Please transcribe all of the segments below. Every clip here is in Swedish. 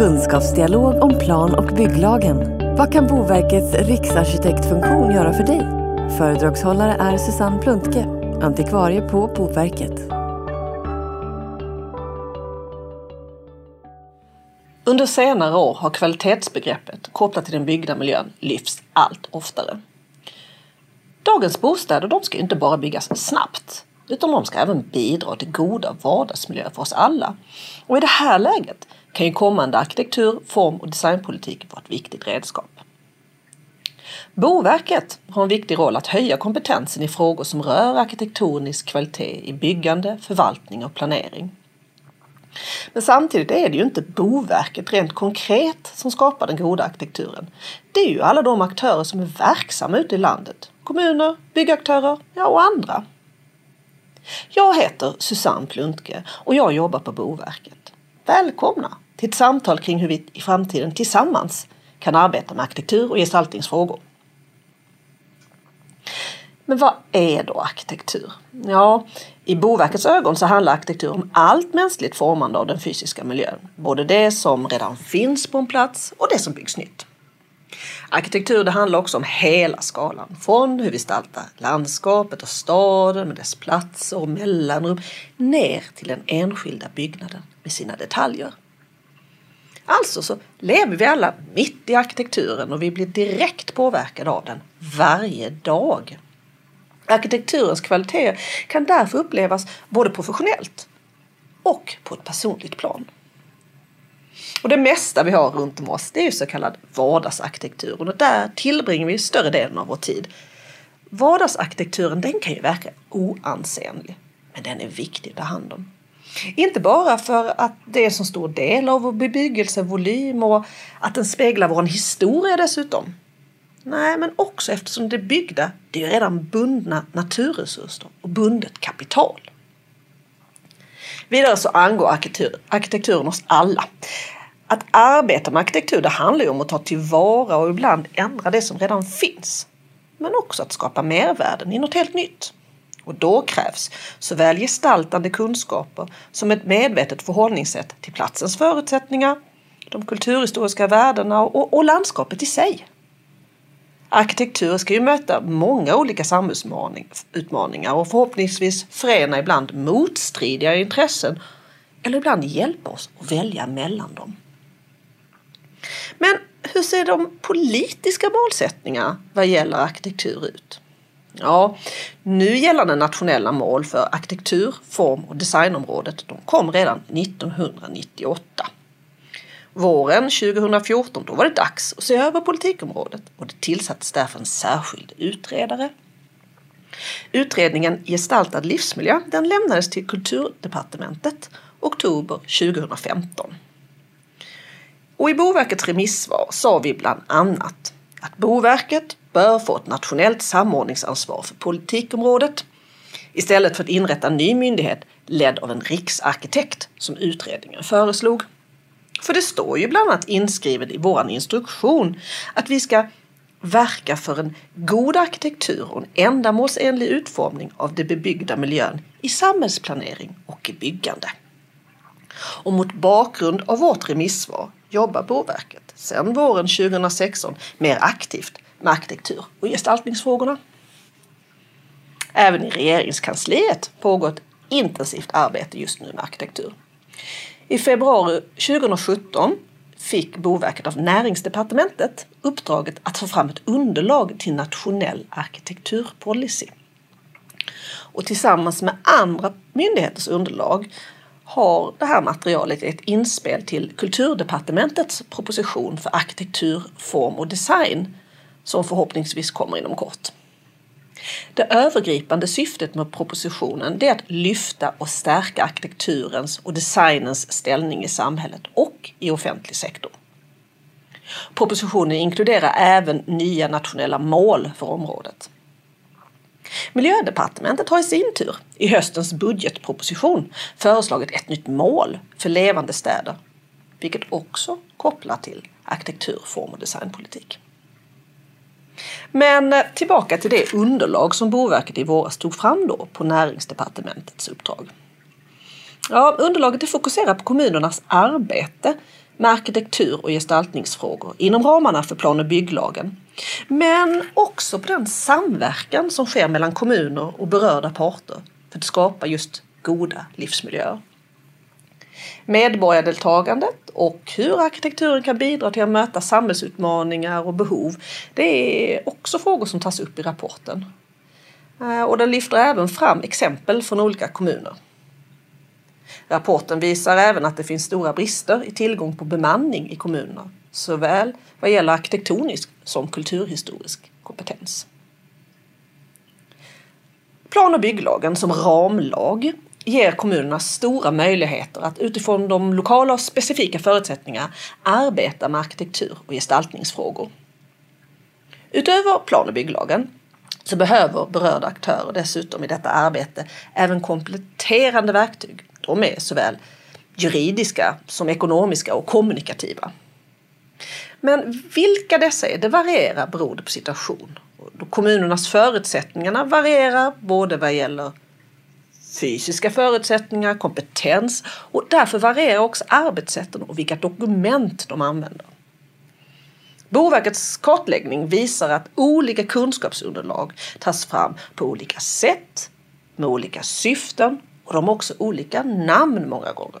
Kunskapsdialog om plan och bygglagen. Vad kan Boverkets riksarkitektfunktion göra för dig? Föredragshållare är Susanne Pluntke, antikvarie på Boverket. Under senare år har kvalitetsbegreppet kopplat till den byggda miljön lyfts allt oftare. Dagens bostäder de ska inte bara byggas snabbt utan de ska även bidra till goda vardagsmiljöer för oss alla. Och i det här läget kan ju kommande arkitektur, form och designpolitik vara ett viktigt redskap. Boverket har en viktig roll att höja kompetensen i frågor som rör arkitektonisk kvalitet i byggande, förvaltning och planering. Men samtidigt är det ju inte Boverket rent konkret som skapar den goda arkitekturen. Det är ju alla de aktörer som är verksamma ute i landet. Kommuner, byggaktörer ja, och andra. Jag heter Susanne Pluntke och jag jobbar på Boverket. Välkomna till ett samtal kring hur vi i framtiden tillsammans kan arbeta med arkitektur och gestaltningsfrågor. Men vad är då arkitektur? Ja, i Boverkets ögon så handlar arkitektur om allt mänskligt formande av den fysiska miljön. Både det som redan finns på en plats och det som byggs nytt. Arkitektur det handlar också om hela skalan. Från hur vi gestaltar landskapet och staden med dess platser och mellanrum ner till den enskilda byggnaden med sina detaljer. Alltså så lever vi alla mitt i arkitekturen och vi blir direkt påverkade av den varje dag. Arkitekturens kvaliteter kan därför upplevas både professionellt och på ett personligt plan. Och det mesta vi har runt om oss det är ju så kallad vardagsarkitektur och där tillbringar vi större delen av vår tid. Vardagsarkitekturen den kan ju verka oansenlig, men den är viktig att ta hand om. Inte bara för att det är så stor del av vår bebyggelsevolym och att den speglar vår historia dessutom. Nej, men också eftersom det byggda det är redan bundna naturresurser och bundet kapital. Vidare så angår arkitektur, arkitekturen oss alla. Att arbeta med arkitektur det handlar ju om att ta tillvara och ibland ändra det som redan finns. Men också att skapa mervärden i något helt nytt. Och då krävs såväl gestaltande kunskaper som ett medvetet förhållningssätt till platsens förutsättningar, de kulturhistoriska värdena och, och landskapet i sig. Arkitektur ska ju möta många olika samhällsutmaningar och förhoppningsvis förena ibland motstridiga intressen eller ibland hjälpa oss att välja mellan dem. Men hur ser de politiska målsättningarna vad gäller arkitektur ut? Ja, nu gällande nationella mål för arkitektur, form och designområdet de kom redan 1998. Våren 2014 då var det dags att se över politikområdet och det tillsattes därför en särskild utredare. Utredningen Gestaltad livsmiljö den lämnades till Kulturdepartementet oktober 2015. Och i Boverkets remissvar sa vi bland annat att Boverket bör få ett nationellt samordningsansvar för politikområdet istället för att inrätta en ny myndighet ledd av en riksarkitekt som utredningen föreslog. För det står ju bland annat inskrivet i vår instruktion att vi ska verka för en god arkitektur och en ändamålsenlig utformning av den bebyggda miljön i samhällsplanering och i byggande. Och mot bakgrund av vårt remissvar jobbar Boverket sedan våren 2016 mer aktivt med arkitektur och gestaltningsfrågorna. Även i regeringskansliet pågår ett intensivt arbete just nu med arkitektur. I februari 2017 fick Boverket av Näringsdepartementet uppdraget att få fram ett underlag till nationell arkitekturpolicy. Och tillsammans med andra myndigheters underlag har det här materialet ett inspel till Kulturdepartementets proposition för arkitektur, form och design som förhoppningsvis kommer inom kort. Det övergripande syftet med propositionen är att lyfta och stärka arkitekturens och designens ställning i samhället och i offentlig sektor. Propositionen inkluderar även nya nationella mål för området. Miljödepartementet har i sin tur i höstens budgetproposition föreslagit ett nytt mål för levande städer, vilket också kopplar till arkitektur, form och designpolitik. Men eh, tillbaka till det underlag som Boverket i våras tog fram då på Näringsdepartementets uppdrag. Ja, underlaget fokuserar på kommunernas arbete med arkitektur och gestaltningsfrågor inom ramarna för plan och bygglagen. Men också på den samverkan som sker mellan kommuner och berörda parter för att skapa just goda livsmiljöer. Medborgardeltagandet och hur arkitekturen kan bidra till att möta samhällsutmaningar och behov. Det är också frågor som tas upp i rapporten. Eh, och den lyfter även fram exempel från olika kommuner. Rapporten visar även att det finns stora brister i tillgång på bemanning i kommunerna, såväl vad gäller arkitektonisk som kulturhistorisk kompetens. Plan och bygglagen som ramlag ger kommunerna stora möjligheter att utifrån de lokala och specifika förutsättningarna arbeta med arkitektur och gestaltningsfrågor. Utöver plan och bygglagen så behöver berörda aktörer dessutom i detta arbete även kompletterande verktyg. De är såväl juridiska som ekonomiska och kommunikativa. Men vilka dessa är, det varierar beroende på situation. Kommunernas förutsättningar varierar både vad gäller fysiska förutsättningar, kompetens och därför varierar också arbetssätten och vilka dokument de använder. Boverkets kartläggning visar att olika kunskapsunderlag tas fram på olika sätt, med olika syften och de har också olika namn många gånger.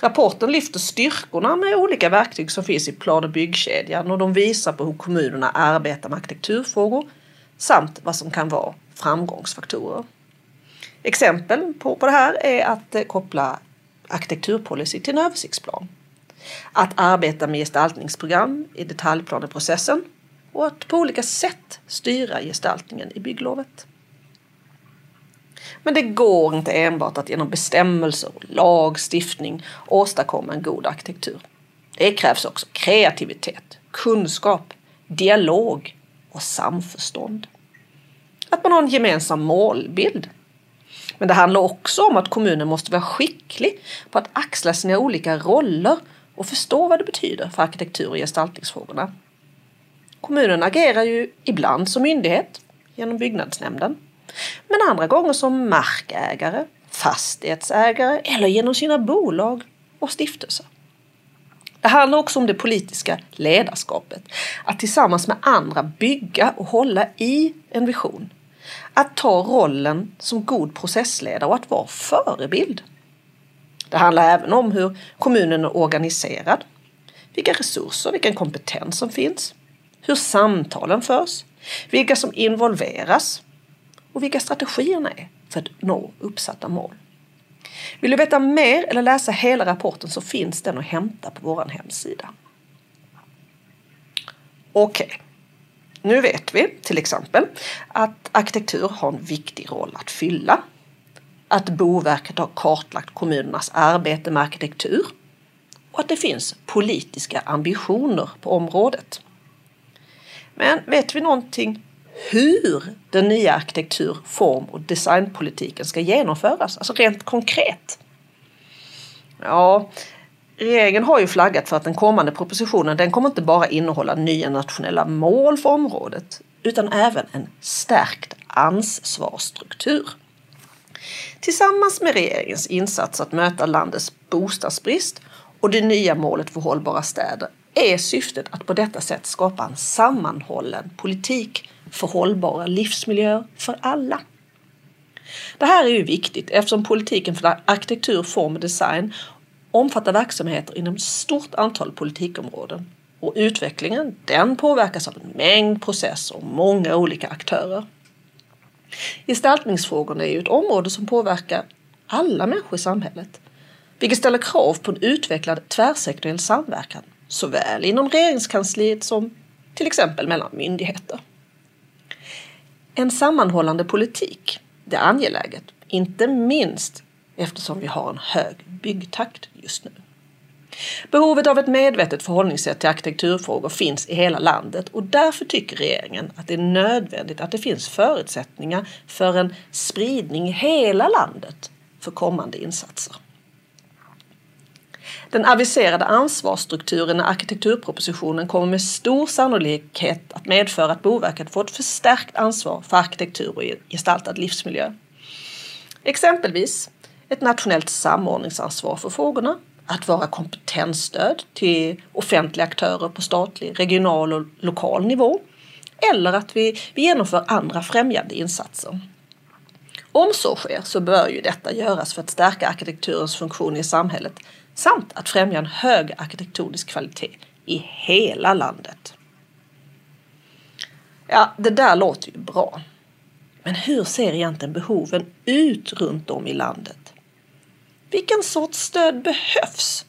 Rapporten lyfter styrkorna med olika verktyg som finns i plan och byggkedjan och de visar på hur kommunerna arbetar med arkitekturfrågor samt vad som kan vara framgångsfaktorer. Exempel på, på det här är att eh, koppla arkitekturpolicy till en översiktsplan. Att arbeta med gestaltningsprogram i detaljplaneprocessen och att på olika sätt styra gestaltningen i bygglovet. Men det går inte enbart att genom bestämmelser och lagstiftning åstadkomma en god arkitektur. Det krävs också kreativitet, kunskap, dialog och samförstånd. Att man har en gemensam målbild men det handlar också om att kommunen måste vara skicklig på att axla sina olika roller och förstå vad det betyder för arkitektur och gestaltningsfrågorna. Kommunen agerar ju ibland som myndighet genom byggnadsnämnden, men andra gånger som markägare, fastighetsägare eller genom sina bolag och stiftelser. Det handlar också om det politiska ledarskapet. Att tillsammans med andra bygga och hålla i en vision att ta rollen som god processledare och att vara förebild. Det handlar även om hur kommunen är organiserad, vilka resurser, vilken kompetens som finns, hur samtalen förs, vilka som involveras och vilka strategierna är för att nå uppsatta mål. Vill du veta mer eller läsa hela rapporten så finns den att hämta på vår hemsida. Okej. Okay. Nu vet vi till exempel att arkitektur har en viktig roll att fylla. Att Boverket har kartlagt kommunernas arbete med arkitektur och att det finns politiska ambitioner på området. Men vet vi någonting hur den nya arkitektur, form och designpolitiken ska genomföras? Alltså rent konkret. Ja, Regeringen har ju flaggat för att den kommande propositionen den kommer inte bara innehålla nya nationella mål för området utan även en stärkt ansvarsstruktur. Tillsammans med regeringens insats att möta landets bostadsbrist och det nya målet för hållbara städer är syftet att på detta sätt skapa en sammanhållen politik för hållbara livsmiljöer för alla. Det här är ju viktigt eftersom politiken för arkitektur, form och design omfattar verksamheter inom ett stort antal politikområden. Och utvecklingen den påverkas av en mängd processer och många olika aktörer. Gestaltningsfrågorna är ju ett område som påverkar alla människor i samhället. Vilket ställer krav på en utvecklad tvärsektoriell samverkan såväl inom regeringskansliet som till exempel mellan myndigheter. En sammanhållande politik det är angeläget, inte minst eftersom vi har en hög byggtakt just nu. Behovet av ett medvetet förhållningssätt till arkitekturfrågor finns i hela landet och därför tycker regeringen att det är nödvändigt att det finns förutsättningar för en spridning i hela landet för kommande insatser. Den aviserade ansvarsstrukturen i arkitekturpropositionen kommer med stor sannolikhet att medföra att Boverket får ett förstärkt ansvar för arkitektur och gestaltad livsmiljö. Exempelvis ett nationellt samordningsansvar för frågorna, att vara kompetensstöd till offentliga aktörer på statlig, regional och lokal nivå. Eller att vi, vi genomför andra främjande insatser. Om så sker så bör ju detta göras för att stärka arkitekturens funktion i samhället samt att främja en hög arkitektonisk kvalitet i hela landet. Ja, det där låter ju bra. Men hur ser egentligen behoven ut runt om i landet? Vilken sorts stöd behövs?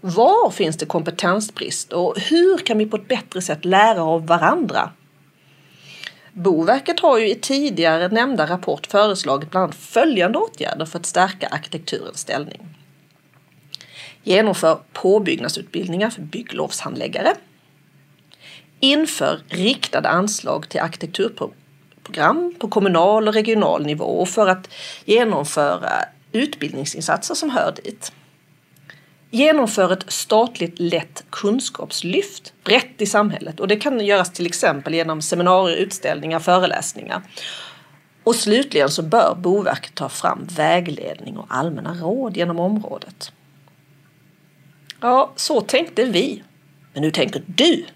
Var finns det kompetensbrist och hur kan vi på ett bättre sätt lära av varandra? Boverket har ju i tidigare nämnda rapport föreslagit bland annat följande åtgärder för att stärka arkitekturens ställning. Genomför påbyggnadsutbildningar för bygglovshandläggare. Inför riktade anslag till arkitekturprogram på kommunal och regional nivå för att genomföra utbildningsinsatser som hör dit. Genomför ett statligt lätt kunskapslyft brett i samhället och det kan göras till exempel genom seminarier, utställningar, föreläsningar. Och slutligen så bör Boverket ta fram vägledning och allmänna råd genom området. Ja, så tänkte vi. Men hur tänker du?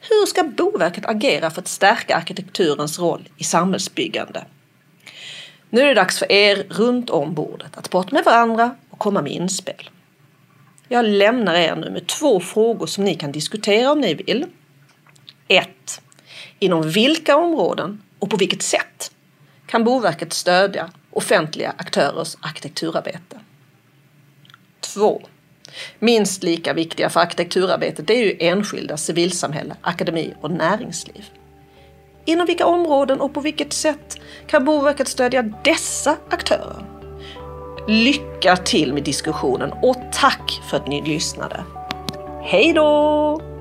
Hur ska Boverket agera för att stärka arkitekturens roll i samhällsbyggande? Nu är det dags för er runt om bordet att prata med varandra och komma med inspel. Jag lämnar er nu med två frågor som ni kan diskutera om ni vill. 1. Inom vilka områden och på vilket sätt kan Boverket stödja offentliga aktörers arkitekturarbete? 2. Minst lika viktiga för arkitekturarbetet är ju enskilda, civilsamhälle, akademi och näringsliv. Inom vilka områden och på vilket sätt kan Boverket stödja dessa aktörer? Lycka till med diskussionen och tack för att ni lyssnade. Hej då!